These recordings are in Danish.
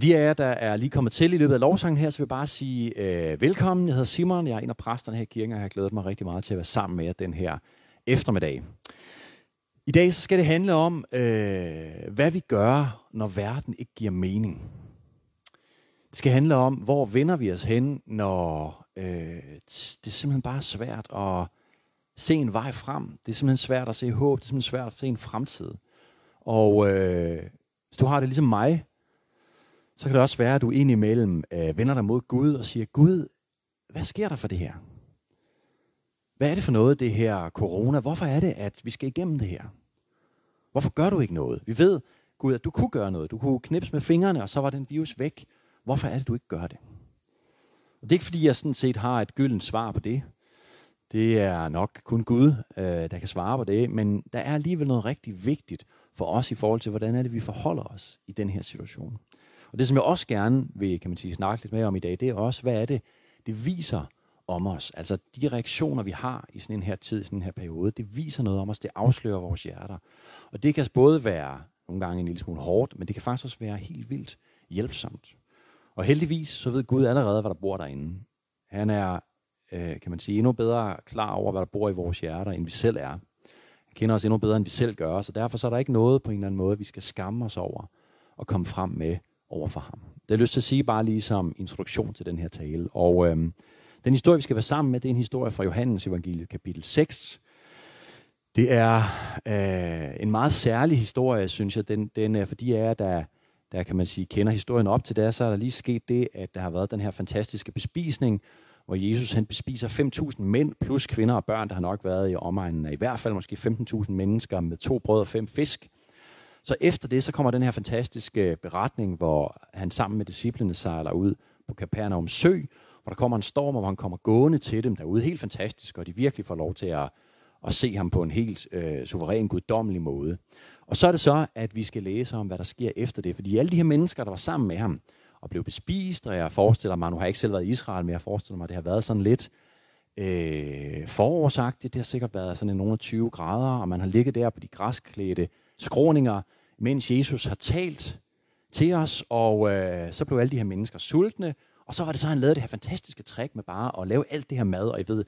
Til de af jer, der er lige kommet til i løbet af lovsangen her, så vil jeg bare sige øh, velkommen. Jeg hedder Simon, jeg er en af præsterne her i kirken, og jeg har glædet mig rigtig meget til at være sammen med jer den her eftermiddag. I dag så skal det handle om, øh, hvad vi gør, når verden ikke giver mening. Det skal handle om, hvor vender vi os hen, når øh, det er simpelthen bare svært at se en vej frem. Det er simpelthen svært at se håb, det er simpelthen svært at se en fremtid. Og øh, hvis du har det ligesom mig, så kan det også være, at du indimellem øh, vender dig mod Gud og siger, Gud, hvad sker der for det her? Hvad er det for noget, det her corona? Hvorfor er det, at vi skal igennem det her? Hvorfor gør du ikke noget? Vi ved, Gud, at du kunne gøre noget. Du kunne knipse med fingrene, og så var den virus væk. Hvorfor er det, du ikke gør det? Og det er ikke, fordi jeg sådan set har et gyldent svar på det. Det er nok kun Gud, øh, der kan svare på det, men der er alligevel noget rigtig vigtigt for os i forhold til, hvordan er det, vi forholder os i den her situation. Og det, som jeg også gerne vil kan man sige, snakke lidt mere om i dag, det er også, hvad er det, det viser om os. Altså de reaktioner, vi har i sådan en her tid, i sådan en her periode, det viser noget om os, det afslører vores hjerter. Og det kan både være nogle gange en lille smule hårdt, men det kan faktisk også være helt vildt hjælpsomt. Og heldigvis, så ved Gud allerede, hvad der bor derinde. Han er, øh, kan man sige, endnu bedre klar over, hvad der bor i vores hjerter, end vi selv er. Han kender os endnu bedre, end vi selv gør, så derfor så er der ikke noget på en eller anden måde, vi skal skamme os over og komme frem med over for ham. Det har jeg lyst til at sige bare lige som introduktion til den her tale. Og øhm, den historie, vi skal være sammen med, det er en historie fra Johannes evangeliet kapitel 6. Det er øh, en meget særlig historie, synes jeg. Den, den er for de af jer, der, der kan man sige, kender historien op til det, så er der lige sket det, at der har været den her fantastiske bespisning, hvor Jesus han bespiser 5.000 mænd plus kvinder og børn, der har nok været i omegnen af i hvert fald måske 15.000 mennesker med to brød og fem fisk. Så efter det, så kommer den her fantastiske øh, beretning, hvor han sammen med disciplene sejler ud på Capernaum sø, hvor der kommer en storm, og hvor han kommer gående til dem derude. Helt fantastisk, og de virkelig får lov til at, at se ham på en helt øh, suveræn, guddommelig måde. Og så er det så, at vi skal læse om, hvad der sker efter det. Fordi alle de her mennesker, der var sammen med ham, og blev bespist, og jeg forestiller mig, nu har jeg ikke selv været i Israel, men jeg forestiller mig, at det har været sådan lidt øh, forårsagtigt. Det har sikkert været sådan nogle 20 grader, og man har ligget der på de græsklædte skråninger, mens Jesus har talt til os, og øh, så blev alle de her mennesker sultne, og så var det så, han lavede det her fantastiske trick med bare at lave alt det her mad, og jeg ved,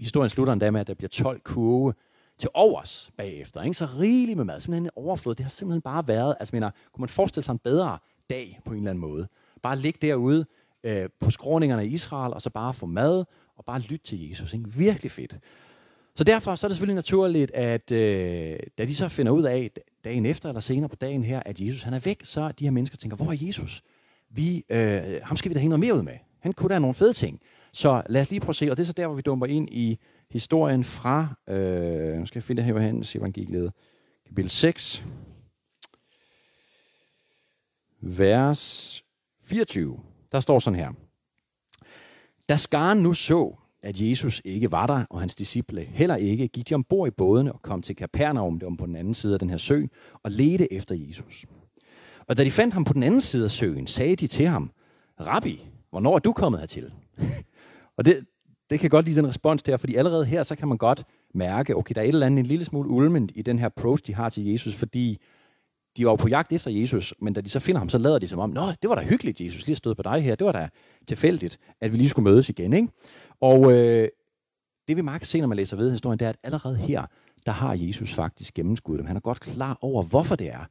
historien slutter endda med, at der bliver 12 kurve til overs bagefter. Ikke? Så rigeligt med mad, simpelthen en overflod. Det har simpelthen bare været, altså mener, kunne man forestille sig en bedre dag på en eller anden måde. Bare ligge derude øh, på skråningerne i Israel, og så bare få mad, og bare lytte til Jesus. Ikke? Virkelig fedt. Så derfor så er det selvfølgelig naturligt, at øh, da de så finder ud af dagen efter eller senere på dagen her, at Jesus han er væk, så de her mennesker tænker, hvor er Jesus? Vi, øh, ham skal vi da hænge noget mere ud med. Han kunne da nogle fede ting. Så lad os lige prøve at se, og det er så der, hvor vi dumper ind i historien fra, øh, nu skal jeg finde det her Johannes evangeliet, kapitel 6, vers 24. Der står sådan her. Da skaren nu så, at Jesus ikke var der, og hans disciple heller ikke, gik de ombord i bådene og kom til Kapernaum, det var på den anden side af den her sø, og ledte efter Jesus. Og da de fandt ham på den anden side af søen, sagde de til ham, Rabbi, hvornår er du kommet hertil? og det, det kan godt lide den respons der, fordi allerede her, så kan man godt mærke, okay, der er et eller andet en lille smule ulment i den her approach, de har til Jesus, fordi de var jo på jagt efter Jesus, men da de så finder ham, så lader de som om, nå, det var da hyggeligt, Jesus lige stod på dig her, det var da tilfældigt, at vi lige skulle mødes igen, ikke? Og øh, det vi mærker se, når man læser ved historien, det er, at allerede her, der har Jesus faktisk gennemskuddet dem. Han er godt klar over, hvorfor det er,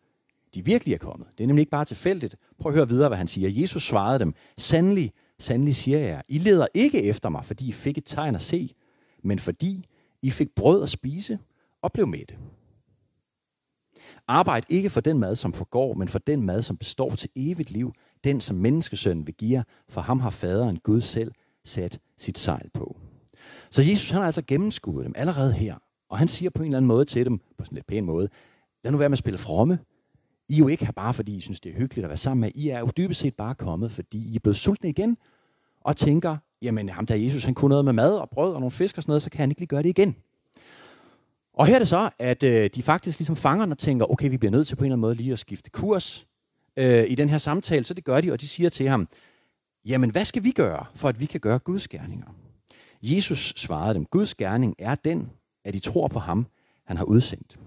de virkelig er kommet. Det er nemlig ikke bare tilfældigt. Prøv at høre videre, hvad han siger. Jesus svarede dem, sandelig, sandelig siger jeg, I leder ikke efter mig, fordi I fik et tegn at se, men fordi I fik brød at spise og blev mætte. Arbejd ikke for den mad, som forgår, men for den mad, som består til evigt liv, den som menneskesønnen vil give for ham har faderen Gud selv sat sit sejl på. Så Jesus han har altså gennemskuet dem allerede her, og han siger på en eller anden måde til dem, på sådan lidt pæn måde, lad nu være med at spille fromme. I er jo ikke her bare, fordi I synes, det er hyggeligt at være sammen med. I er jo dybest set bare kommet, fordi I er blevet sultne igen, og tænker, jamen ham der Jesus, han kunne noget med mad og brød og nogle fisk og sådan noget, så kan han ikke lige gøre det igen. Og her er det så, at øh, de faktisk ligesom fanger og tænker, okay, vi bliver nødt til på en eller anden måde lige at skifte kurs øh, i den her samtale. Så det gør de, og de siger til ham, jamen hvad skal vi gøre, for at vi kan gøre Guds gerninger? Jesus svarede dem, Guds gerning er den, at I tror på ham, han har udsendt.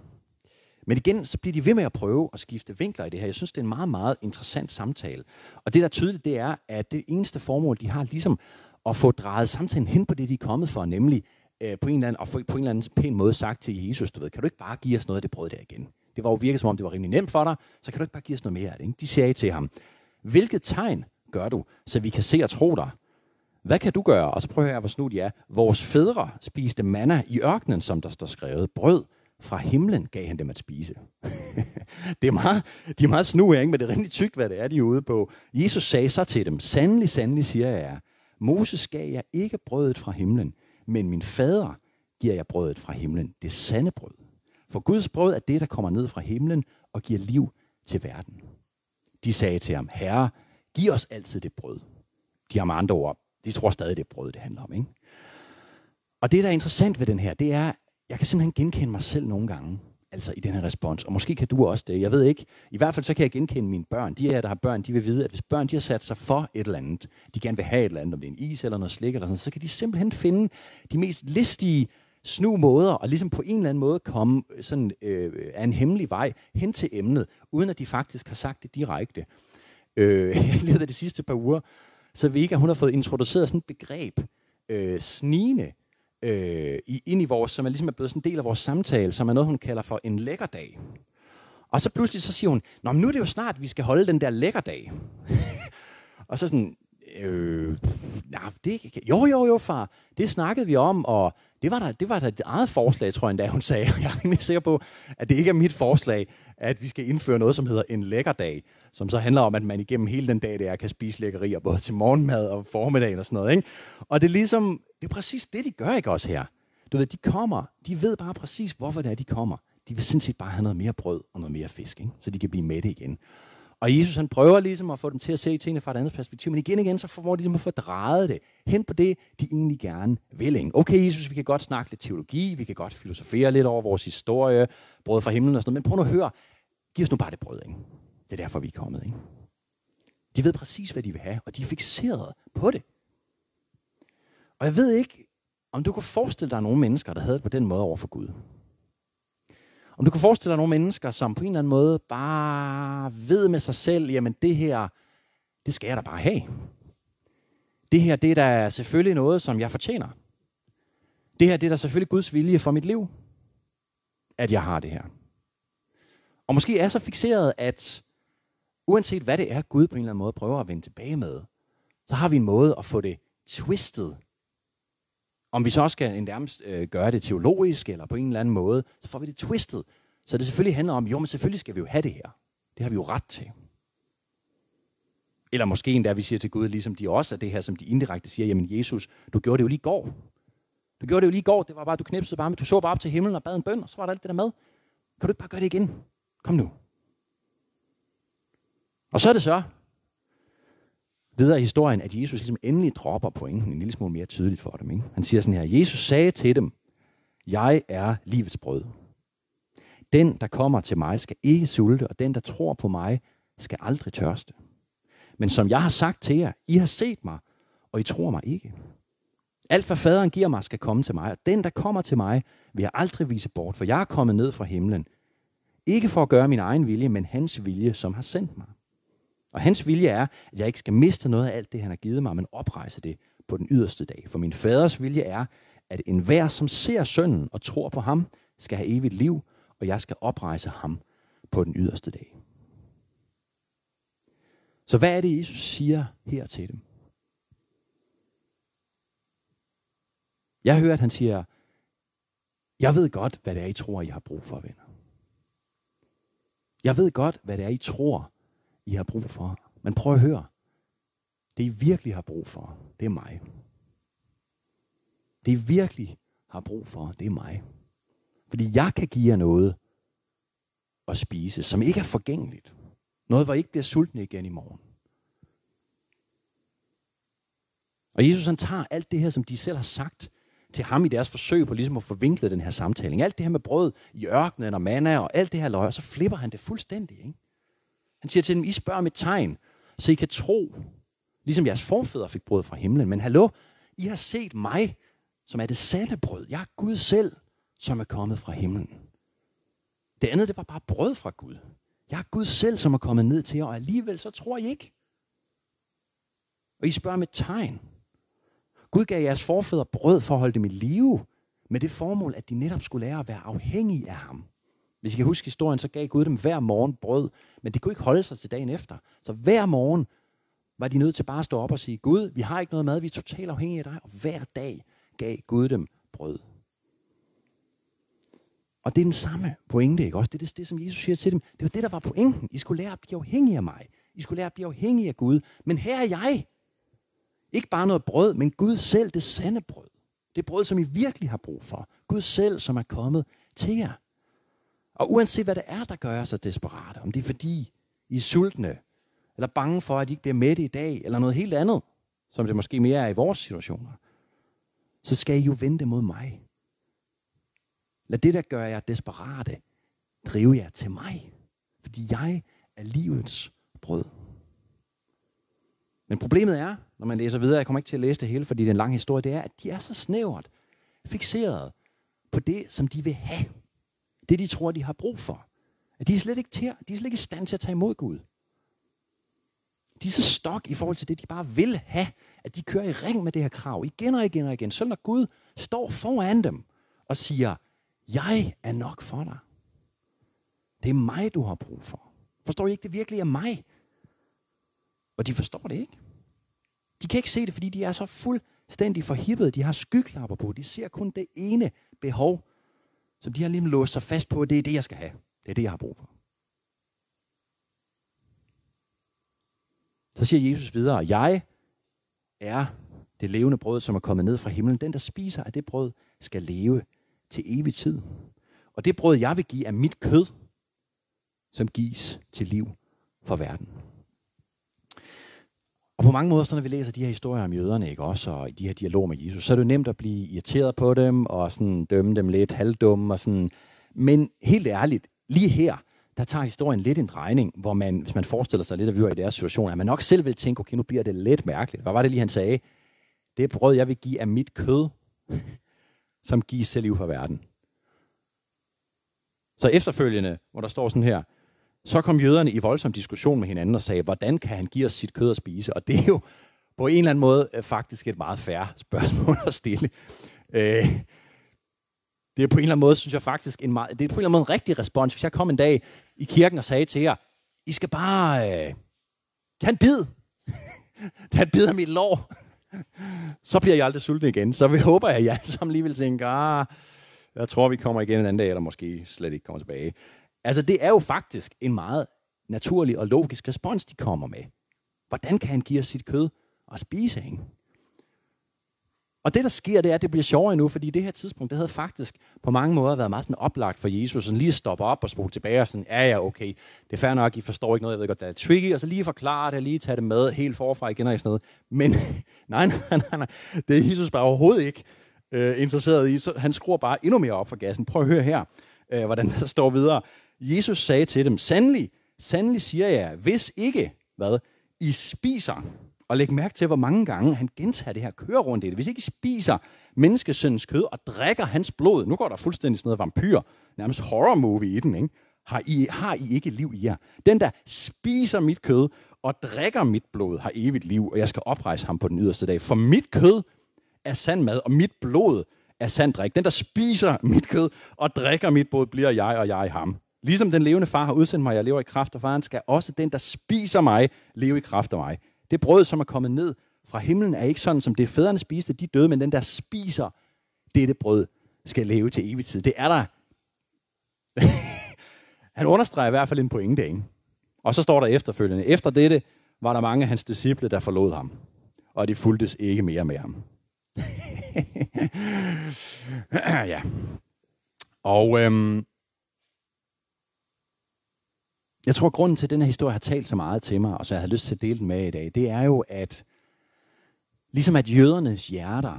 Men igen, så bliver de ved med at prøve at skifte vinkler i det her. Jeg synes, det er en meget, meget interessant samtale. Og det, der er tydeligt, det er, at det eneste formål, de har ligesom at få drejet samtalen hen på det, de er kommet for, nemlig øh, på en eller anden, og på en eller anden pæn måde sagt til Jesus, du ved, kan du ikke bare give os noget af det brød der igen? Det var jo virkelig som om, det var rimelig nemt for dig, så kan du ikke bare give os noget mere af det. Ikke? De sagde til ham, hvilket tegn gør du, så vi kan se og tro dig? Hvad kan du gøre? Og så prøver jeg, hvor snu de er. Vores fædre spiste manna i ørkenen, som der står skrevet. Brød fra himlen gav han dem at spise. det er meget, de er meget snu, ikke? men det er rimelig tykt, hvad det er, de er ude på. Jesus sagde så til dem, sandelig, sandelig siger jeg jer, Moses gav jer ikke brødet fra himlen, men min fader giver jeg brødet fra himlen, det sande brød. For Guds brød er det, der kommer ned fra himlen og giver liv til verden. De sagde til ham, Herre, giv os altid det brød. De har med andre ord, de tror stadig, det er brød, det handler om. Ikke? Og det, der er interessant ved den her, det er, jeg kan simpelthen genkende mig selv nogle gange, altså i den her respons. Og måske kan du også det. Jeg ved ikke. I hvert fald så kan jeg genkende mine børn. De her, der har børn, de vil vide, at hvis børn de har sat sig for et eller andet, de gerne vil have et eller andet, om det er en is eller noget slik eller sådan, så kan de simpelthen finde de mest listige snu måder, og ligesom på en eller anden måde komme øh, sådan, øh, øh, af en hemmelig vej hen til emnet, uden at de faktisk har sagt det direkte. Øh, I løbet af de sidste par uger, så Vega, hun har fået introduceret sådan et begreb, øh, snigende, øh, i, ind i vores, som er ligesom er blevet sådan en del af vores samtale, som er noget, hun kalder for en lækker dag. Og så pludselig så siger hun, Nå, men nu er det jo snart, vi skal holde den der lækker dag. og så sådan, øh, nej, det, jo, jo, jo, far, det snakkede vi om, og det var da, det var da et eget forslag, tror jeg endda, hun sagde. Jeg er rimelig sikker på, at det ikke er mit forslag, at vi skal indføre noget, som hedder en lækker dag, som så handler om, at man igennem hele den dag der kan spise lækkerier, både til morgenmad og formiddagen og sådan noget. Ikke? Og det er ligesom, det er præcis det, de gør ikke også her. Du ved, de kommer, de ved bare præcis, hvorfor det er, de kommer. De vil sindssygt bare have noget mere brød og noget mere fisk, ikke? så de kan blive mætte igen. Og Jesus han prøver ligesom at få dem til at se tingene fra et andet perspektiv, men igen og igen så får de ligesom at få drejet det hen på det, de egentlig gerne vil. Ikke? Okay Jesus, vi kan godt snakke lidt teologi, vi kan godt filosofere lidt over vores historie, brød fra himlen og sådan noget, men prøv nu at høre, giv os nu bare det brød. Ikke? Det er derfor, vi er kommet. Ikke? De ved præcis, hvad de vil have, og de er fixeret på det. Og jeg ved ikke, om du kunne forestille dig nogle mennesker, der havde det på den måde over for Gud. Om du kan forestille dig nogle mennesker, som på en eller anden måde bare ved med sig selv, jamen det her, det skal jeg da bare have. Det her, det er da selvfølgelig noget, som jeg fortjener. Det her, det er da selvfølgelig Guds vilje for mit liv, at jeg har det her. Og måske er så fixeret, at uanset hvad det er, Gud på en eller anden måde prøver at vende tilbage med, så har vi en måde at få det twistet. Om vi så også skal nærmest øh, gøre det teologisk, eller på en eller anden måde, så får vi det twistet. Så det selvfølgelig handler om, jo, men selvfølgelig skal vi jo have det her. Det har vi jo ret til. Eller måske endda, vi siger til Gud, ligesom de også er det her, som de indirekte siger, jamen Jesus, du gjorde det jo lige i går. Du gjorde det jo lige i går, det var bare, du knipsede bare, men du så bare op til himlen og bad en bøn, og så var der alt det der med. Kan du ikke bare gøre det igen? Kom nu. Og så er det så videre i historien, at Jesus ligesom endelig dropper pointen en lille smule mere tydeligt for dem. Ikke? Han siger sådan her, Jesus sagde til dem, jeg er livets brød. Den, der kommer til mig, skal ikke sulte, og den, der tror på mig, skal aldrig tørste. Men som jeg har sagt til jer, I har set mig, og I tror mig ikke. Alt, hvad faderen giver mig, skal komme til mig, og den, der kommer til mig, vil jeg aldrig vise bort, for jeg er kommet ned fra himlen. Ikke for at gøre min egen vilje, men hans vilje, som har sendt mig. Og hans vilje er, at jeg ikke skal miste noget af alt det, han har givet mig, men oprejse det på den yderste dag. For min faders vilje er, at enhver, som ser sønnen og tror på ham, skal have evigt liv, og jeg skal oprejse ham på den yderste dag. Så hvad er det, Jesus siger her til dem? Jeg hører, at han siger, jeg ved godt, hvad det er, I tror, I har brug for, venner. Jeg ved godt, hvad det er, I tror, I har brug for. Men prøv at høre. Det I virkelig har brug for, det er mig. Det I virkelig har brug for, det er mig. Fordi jeg kan give jer noget at spise, som ikke er forgængeligt. Noget, hvor I ikke bliver sultne igen i morgen. Og Jesus han tager alt det her, som de selv har sagt til ham i deres forsøg på ligesom at forvinkle den her samtale. Alt det her med brød i ørkenen og manna og alt det her løg, og så flipper han det fuldstændig. Ikke? Han siger til dem, I spørger om et tegn, så I kan tro, ligesom jeres forfædre fik brød fra himlen. Men hallo, I har set mig, som er det sande brød. Jeg er Gud selv, som er kommet fra himlen. Det andet, det var bare brød fra Gud. Jeg er Gud selv, som er kommet ned til jer, og alligevel så tror I ikke. Og I spørger med tegn. Gud gav jeres forfædre brød for at holde dem i live, med det formål, at de netop skulle lære at være afhængige af ham. Hvis I kan huske historien, så gav Gud dem hver morgen brød, men det kunne ikke holde sig til dagen efter. Så hver morgen var de nødt til bare at stå op og sige, Gud, vi har ikke noget mad, vi er totalt afhængige af dig, og hver dag gav Gud dem brød. Og det er den samme pointe, ikke også? Det er det, det, som Jesus siger til dem. Det var det, der var pointen. I skulle lære at blive afhængige af mig. I skulle lære at blive afhængige af Gud. Men her er jeg. Ikke bare noget brød, men Gud selv, det sande brød. Det brød, som I virkelig har brug for. Gud selv, som er kommet til jer. Og uanset hvad det er, der gør jer så desperate, om det er fordi I er sultne, eller bange for, at I ikke bliver mætte i dag, eller noget helt andet, som det måske mere er i vores situationer, så skal I jo vente mod mig. Lad det, der gør jer desperate, drive jer til mig. Fordi jeg er livets brød. Men problemet er, når man læser videre, jeg kommer ikke til at læse det hele, fordi det er en lang historie, det er, at de er så snævert fixeret på det, som de vil have. Det, de tror, de har brug for. At de er slet ikke, til, de er slet ikke i stand til at tage imod Gud. De er så stok i forhold til det, de bare vil have, at de kører i ring med det her krav igen og igen og igen. Så når Gud står foran dem og siger, jeg er nok for dig. Det er mig, du har brug for. Forstår I ikke, det virkelig er mig? Og de forstår det ikke. De kan ikke se det, fordi de er så fuldstændig forhippede. De har skyklapper på. De ser kun det ene behov, som de har lige låst sig fast på. Det er det, jeg skal have. Det er det, jeg har brug for. Så siger Jesus videre, jeg er det levende brød, som er kommet ned fra himlen. Den, der spiser af det brød, skal leve til evig tid. Og det brød, jeg vil give, er mit kød, som gives til liv for verden. Og på mange måder, så når vi læser de her historier om jøderne, ikke også, og i de her dialoger med Jesus, så er det jo nemt at blive irriteret på dem, og sådan dømme dem lidt halvdumme, og sådan. Men helt ærligt, lige her, der tager historien lidt en drejning, hvor man, hvis man forestiller sig lidt, at vi var i deres situation, at man nok selv vil tænke, okay, nu bliver det lidt mærkeligt. Hvad var det lige, han sagde? Det brød, jeg vil give, af mit kød, som gives til liv for verden. Så efterfølgende, hvor der står sådan her, så kom jøderne i voldsom diskussion med hinanden og sagde, hvordan kan han give os sit kød at spise? Og det er jo på en eller anden måde øh, faktisk et meget færre spørgsmål at stille. Øh, det er på en eller anden måde, synes jeg faktisk, en meget, det er på en eller anden måde en rigtig respons. Hvis jeg kom en dag i kirken og sagde til jer, I skal bare øh, tage en bid. tage en bid af mit lår. så bliver jeg aldrig sulten igen. Så vi håber, at jeg alle sammen lige vil tænke, ah, jeg tror, vi kommer igen en anden dag, eller måske slet ikke kommer tilbage. Altså, det er jo faktisk en meget naturlig og logisk respons, de kommer med. Hvordan kan han give os sit kød og spise, hende? Og det, der sker, det er, at det bliver sjovere nu, fordi det her tidspunkt, det havde faktisk på mange måder været meget sådan oplagt for Jesus, sådan lige at stoppe op og spole tilbage og sådan, ja, ja, okay, det er fair nok, I forstår ikke noget, jeg ved godt, det er tricky, og så lige forklare det, lige tage det med helt forfra igen og sådan noget. Men nej, nej, nej, nej, det er Jesus bare overhovedet ikke øh, interesseret i. Så han skruer bare endnu mere op for gassen. Prøv at høre her, øh, hvordan der står videre. Jesus sagde til dem, sandelig, sandelig siger jeg, hvis ikke, hvad, I spiser, og læg mærke til, hvor mange gange han gentager det her, kører rundt i det. Hvis ikke I spiser menneskesøndens kød og drikker hans blod, nu går der fuldstændig sådan noget vampyr, nærmest horror movie i den, ikke? Har, I, har I ikke liv i jer? Den, der spiser mit kød og drikker mit blod, har evigt liv, og jeg skal oprejse ham på den yderste dag. For mit kød er sand mad, og mit blod er sand drik. Den, der spiser mit kød og drikker mit blod, bliver jeg, og jeg ham. Ligesom den levende far har udsendt mig, jeg lever i kraft af faren, skal også den, der spiser mig, leve i kraft af mig. Det brød, som er kommet ned fra himlen, er ikke sådan, som det fædrene spiste, de døde, men den, der spiser dette brød, skal leve til evig tid. Det er der. Han understreger i hvert fald en pointe, ikke? Og så står der efterfølgende, efter dette var der mange af hans disciple, der forlod ham, og de fuldtes ikke mere med ham. ja. Og øhm, jeg tror, at grunden til, at den her historie har talt så meget til mig, og så jeg har lyst til at dele den med i dag, det er jo, at ligesom at jødernes hjerter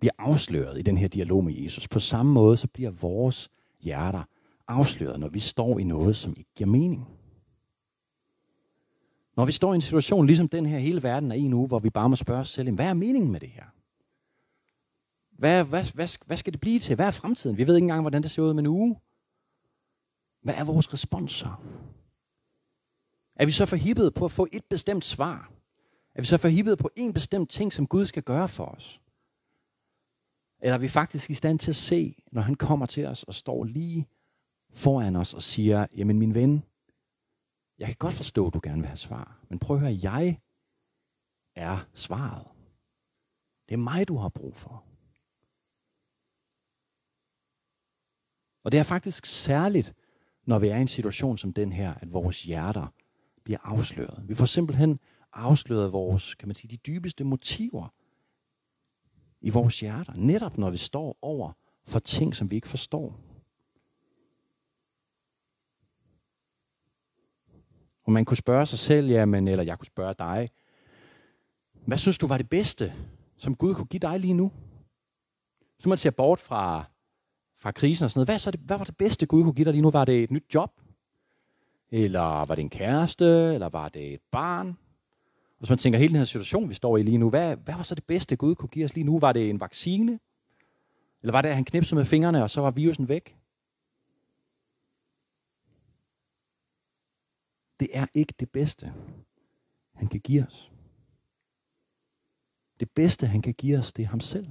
bliver afsløret i den her dialog med Jesus, på samme måde så bliver vores hjerter afsløret, når vi står i noget, som ikke giver mening. Når vi står i en situation, ligesom den her hele verden er i nu, hvor vi bare må spørge os selv, hvad er meningen med det her? Hvad, hvad, hvad, hvad skal det blive til? Hvad er fremtiden? Vi ved ikke engang, hvordan det ser ud om en uge hvad er vores respons så? Er vi så forhippet på at få et bestemt svar? Er vi så forhippet på en bestemt ting, som Gud skal gøre for os? Eller er vi faktisk i stand til at se, når han kommer til os og står lige foran os og siger, jamen min ven, jeg kan godt forstå, at du gerne vil have svar, men prøv at høre, jeg er svaret. Det er mig, du har brug for. Og det er faktisk særligt, når vi er i en situation som den her, at vores hjerter bliver afsløret. Vi får simpelthen afsløret vores, kan man sige, de dybeste motiver i vores hjerter. Netop når vi står over for ting, som vi ikke forstår. Og man kunne spørge sig selv, jamen, eller jeg kunne spørge dig, hvad synes du var det bedste, som Gud kunne give dig lige nu? Hvis man ser bort fra, fra krisen og sådan noget, hvad, så det, hvad var det bedste, Gud kunne give dig lige nu? Var det et nyt job? Eller var det en kæreste? Eller var det et barn? Hvis man tænker hele den her situation, vi står i lige nu, hvad, hvad var så det bedste, Gud kunne give os lige nu? Var det en vaccine? Eller var det, at han knipsede med fingrene, og så var virusen væk? Det er ikke det bedste, han kan give os. Det bedste, han kan give os, det er ham selv.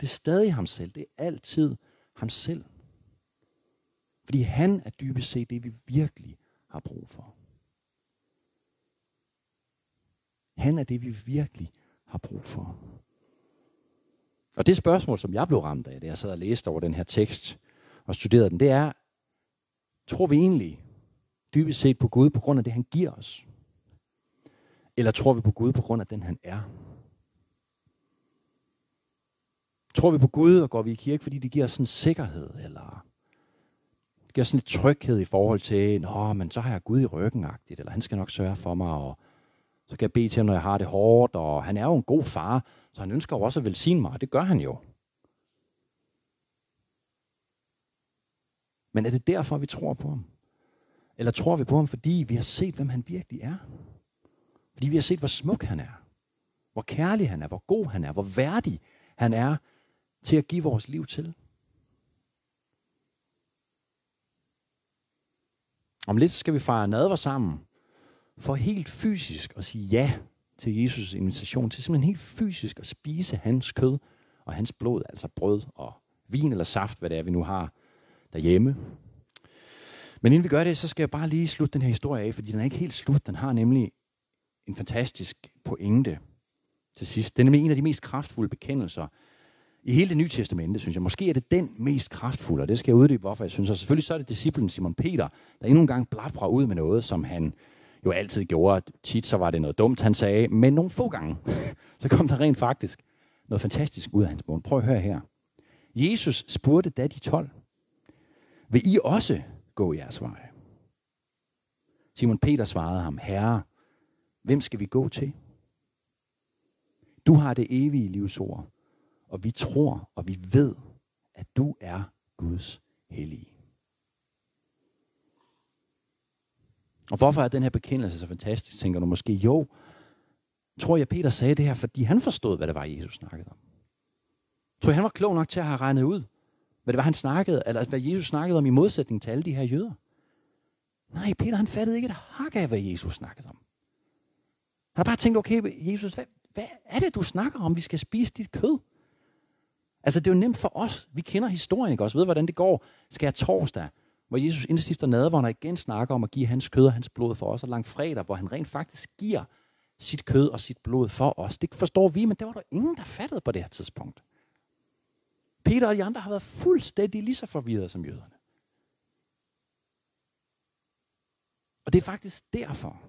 Det er stadig ham selv. Det er altid ham selv. Fordi han er dybest set det, vi virkelig har brug for. Han er det, vi virkelig har brug for. Og det spørgsmål, som jeg blev ramt af, da jeg sad og læste over den her tekst og studerede den, det er, tror vi egentlig dybest set på Gud på grund af det, han giver os? Eller tror vi på Gud på grund af den, han er? Tror vi på Gud og går vi i kirke, fordi det giver os en sikkerhed, eller det giver sådan en tryghed i forhold til, nå, men så har jeg Gud i ryggen eller han skal nok sørge for mig, og så kan jeg bede til ham, når jeg har det hårdt, og han er jo en god far, så han ønsker jo også at velsigne mig, og det gør han jo. Men er det derfor, vi tror på ham? Eller tror vi på ham, fordi vi har set, hvem han virkelig er? Fordi vi har set, hvor smuk han er. Hvor kærlig han er, hvor god han er, hvor værdig han er til at give vores liv til. Om lidt skal vi fejre nadver sammen, for helt fysisk at sige ja til Jesus' invitation, til simpelthen helt fysisk at spise hans kød og hans blod, altså brød og vin eller saft, hvad det er, vi nu har derhjemme. Men inden vi gør det, så skal jeg bare lige slutte den her historie af, fordi den er ikke helt slut. Den har nemlig en fantastisk pointe til sidst. Den er en af de mest kraftfulde bekendelser i hele det nye testamente, synes jeg. Måske er det den mest kraftfulde, og det skal jeg uddybe, hvorfor jeg synes. Og selvfølgelig så er det disciplen Simon Peter, der endnu en gang blabrer ud med noget, som han jo altid gjorde. Tit så var det noget dumt, han sagde, men nogle få gange, så kom der rent faktisk noget fantastisk ud af hans mund. Prøv at høre her. Jesus spurgte da de 12, vil I også gå jeres vej? Simon Peter svarede ham, Herre, hvem skal vi gå til? Du har det evige livsord, og vi tror og vi ved, at du er Guds hellige. Og hvorfor er den her bekendelse så fantastisk, tænker du måske? Jo, tror jeg, Peter sagde det her, fordi han forstod, hvad det var, Jesus snakkede om. Tror jeg, han var klog nok til at have regnet ud, hvad det var, han snakkede, eller hvad Jesus snakkede om i modsætning til alle de her jøder. Nej, Peter han fattede ikke et hak af, hvad Jesus snakkede om. Han har bare tænkt, okay, Jesus, hvad, hvad er det, du snakker om? Vi skal spise dit kød. Altså, det er jo nemt for os. Vi kender historien, ikke også? Ved, hvordan det går. Skal jeg torsdag, hvor Jesus indstifter nadveren og igen snakker om at give hans kød og hans blod for os, og langt fredag, hvor han rent faktisk giver sit kød og sit blod for os. Det forstår vi, men det var der ingen, der fattede på det her tidspunkt. Peter og de andre har været fuldstændig lige så forvirrede som jøderne. Og det er faktisk derfor,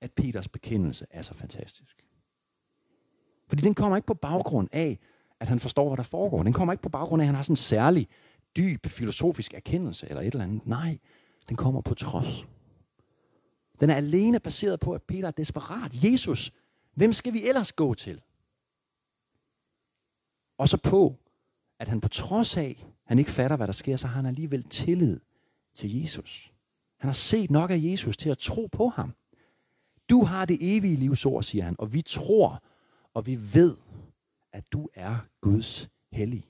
at Peters bekendelse er så fantastisk. Fordi den kommer ikke på baggrund af, at han forstår, hvad der foregår. Den kommer ikke på baggrund af, at han har sådan en særlig dyb filosofisk erkendelse eller et eller andet. Nej, den kommer på trods. Den er alene baseret på, at Peter er desperat. Jesus, hvem skal vi ellers gå til? Og så på, at han på trods af, han ikke fatter, hvad der sker, så har han alligevel tillid til Jesus. Han har set nok af Jesus til at tro på ham. Du har det evige livsord, siger han, og vi tror, og vi ved, at du er Guds hellige.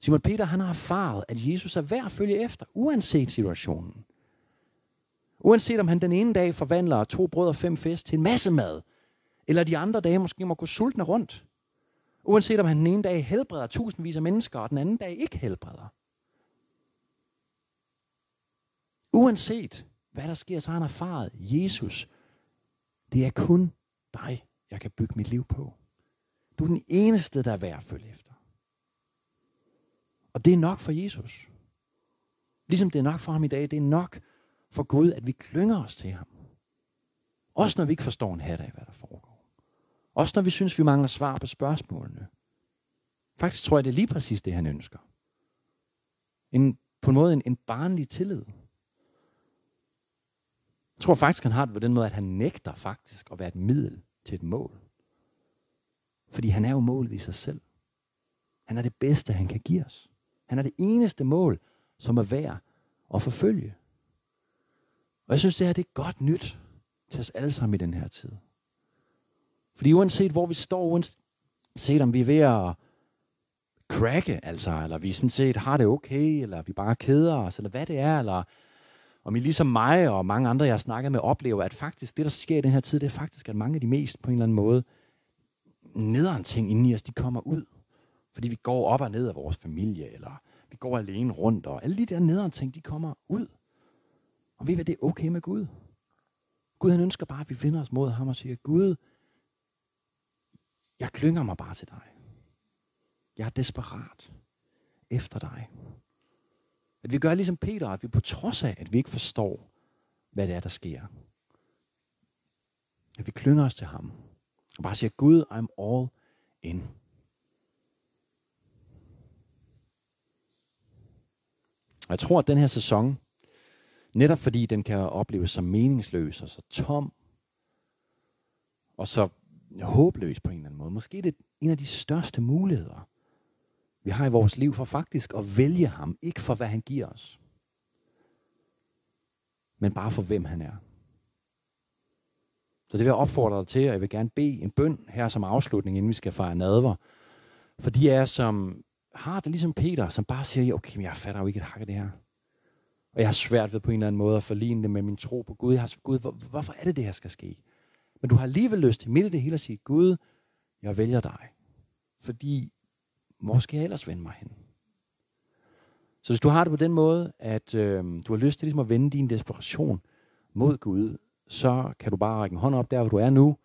Simon Peter han har erfaret, at Jesus er værd at følge efter, uanset situationen. Uanset om han den ene dag forvandler to brød og fem fisk til en masse mad, eller de andre dage måske må gå sultne rundt. Uanset om han den ene dag helbreder tusindvis af mennesker, og den anden dag ikke helbreder. Uanset hvad der sker, så har han erfaret, Jesus, det er kun dig, jeg kan bygge mit liv på. Du er den eneste, der er værd at følge efter. Og det er nok for Jesus. Ligesom det er nok for ham i dag, det er nok for Gud, at vi klynger os til ham. Også når vi ikke forstår en hat af, hvad der foregår. Også når vi synes, vi mangler svar på spørgsmålene. Faktisk tror jeg, det er lige præcis det, han ønsker. En, på en måde en, en barnlig tillid. Jeg tror faktisk, han har det på den måde, at han nægter faktisk at være et middel til et mål. Fordi han er jo målet i sig selv. Han er det bedste, han kan give os. Han er det eneste mål, som er værd at forfølge. Og jeg synes, det her det er godt nyt til os alle sammen i den her tid. Fordi uanset hvor vi står, uanset om vi er ved at cracke, altså, eller vi sådan set har det okay, eller vi bare keder os, eller hvad det er, eller om I ligesom mig og mange andre, jeg har snakket med, oplever, at faktisk det, der sker i den her tid, det er faktisk, at mange af de mest på en eller anden måde nederen ting inden i os, de kommer ud. Fordi vi går op og ned af vores familie, eller vi går alene rundt, og alle de der nederen ting, de kommer ud. Og ved I hvad, det er okay med Gud. Gud han ønsker bare, at vi vender os mod ham og siger, Gud, jeg klynger mig bare til dig. Jeg er desperat efter dig. At vi gør ligesom Peter, at vi på trods af, at vi ikke forstår, hvad det er, der sker, at vi klynger os til ham. Og bare siger, Gud, I'm all in. Og jeg tror, at den her sæson, netop fordi den kan opleves som meningsløs og så tom, og så håbløs på en eller anden måde. Måske er det en af de største muligheder, vi har i vores liv for faktisk at vælge ham, ikke for hvad han giver os, men bare for hvem han er. Så det vil jeg opfordre dig til, og jeg vil gerne bede en bøn her som afslutning, inden vi skal fejre nadver. For de er som har det ligesom Peter, som bare siger, okay, men jeg fatter jo ikke et hak af det her. Og jeg har svært ved på en eller anden måde at forligne det med min tro på Gud. Jeg har, Gud, hvor, hvorfor er det, det her skal ske? Men du har alligevel lyst til midt i det hele at sige, Gud, jeg vælger dig. Fordi, hvor skal jeg ellers vende mig hen? Så hvis du har det på den måde, at øh, du har lyst til ligesom at vende din desperation mod Gud, så kan du bare række en hånd op der, hvor du er nu,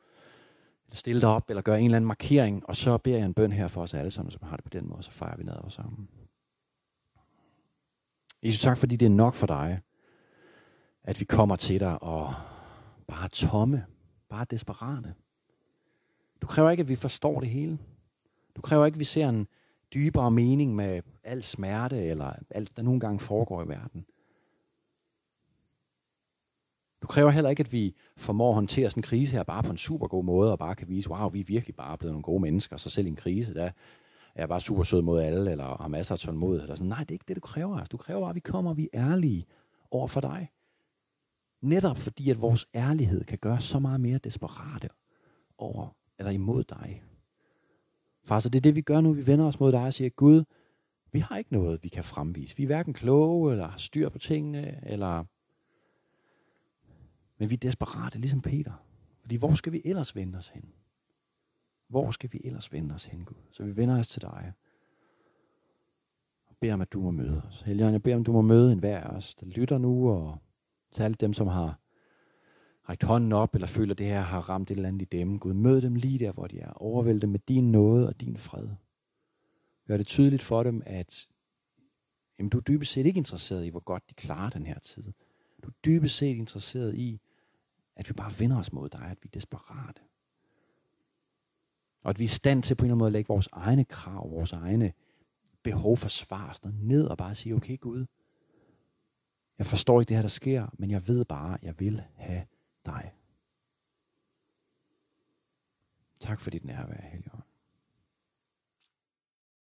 eller stille dig op, eller gøre en eller anden markering, og så beder jeg en bøn her for os alle sammen, som har det på den måde, så fejrer vi nadver sammen. Jesus, tak fordi det er nok for dig, at vi kommer til dig og bare tomme, bare desperate. Du kræver ikke, at vi forstår det hele. Du kræver ikke, at vi ser en dybere mening med al smerte eller alt, der nogle gange foregår i verden. Du kræver heller ikke, at vi formår at håndtere sådan en krise her bare på en super god måde, og bare kan vise, wow, vi er virkelig bare blevet nogle gode mennesker, så selv i en krise, der er jeg bare super sød mod alle, eller har masser af tålmodighed. Eller sådan. Nej, det er ikke det, du kræver. Altså. Du kræver, at vi kommer, og vi er ærlige over for dig. Netop fordi, at vores ærlighed kan gøre så meget mere desperate over eller imod dig. Far, så det er det, vi gør nu. Vi vender os mod dig og siger, Gud, vi har ikke noget, vi kan fremvise. Vi er hverken kloge, eller har styr på tingene, eller... Men vi er desperate, ligesom Peter. Fordi hvor skal vi ellers vende os hen? Hvor skal vi ellers vende os hen, Gud? Så vi vender os til dig. Og beder om, at du må møde os. Helligånd, jeg beder om, du må møde enhver af os, der lytter nu, og til alle dem, som har rækt hånden op, eller føler, at det her har ramt et eller andet i dem. Gud, mød dem lige der, hvor de er. Overvæld dem med din nåde og din fred. Gør det tydeligt for dem, at jamen, du er dybest set ikke interesseret i, hvor godt de klarer den her tid. Du er dybest set interesseret i, at vi bare vender os mod dig, at vi er desperate. Og at vi er i stand til på en eller anden måde at lægge vores egne krav, vores egne behov for svar ned og bare sige, okay Gud, jeg forstår ikke det her, der sker, men jeg ved bare, at jeg vil have dig. Tak for dit nærvær, Helligånd.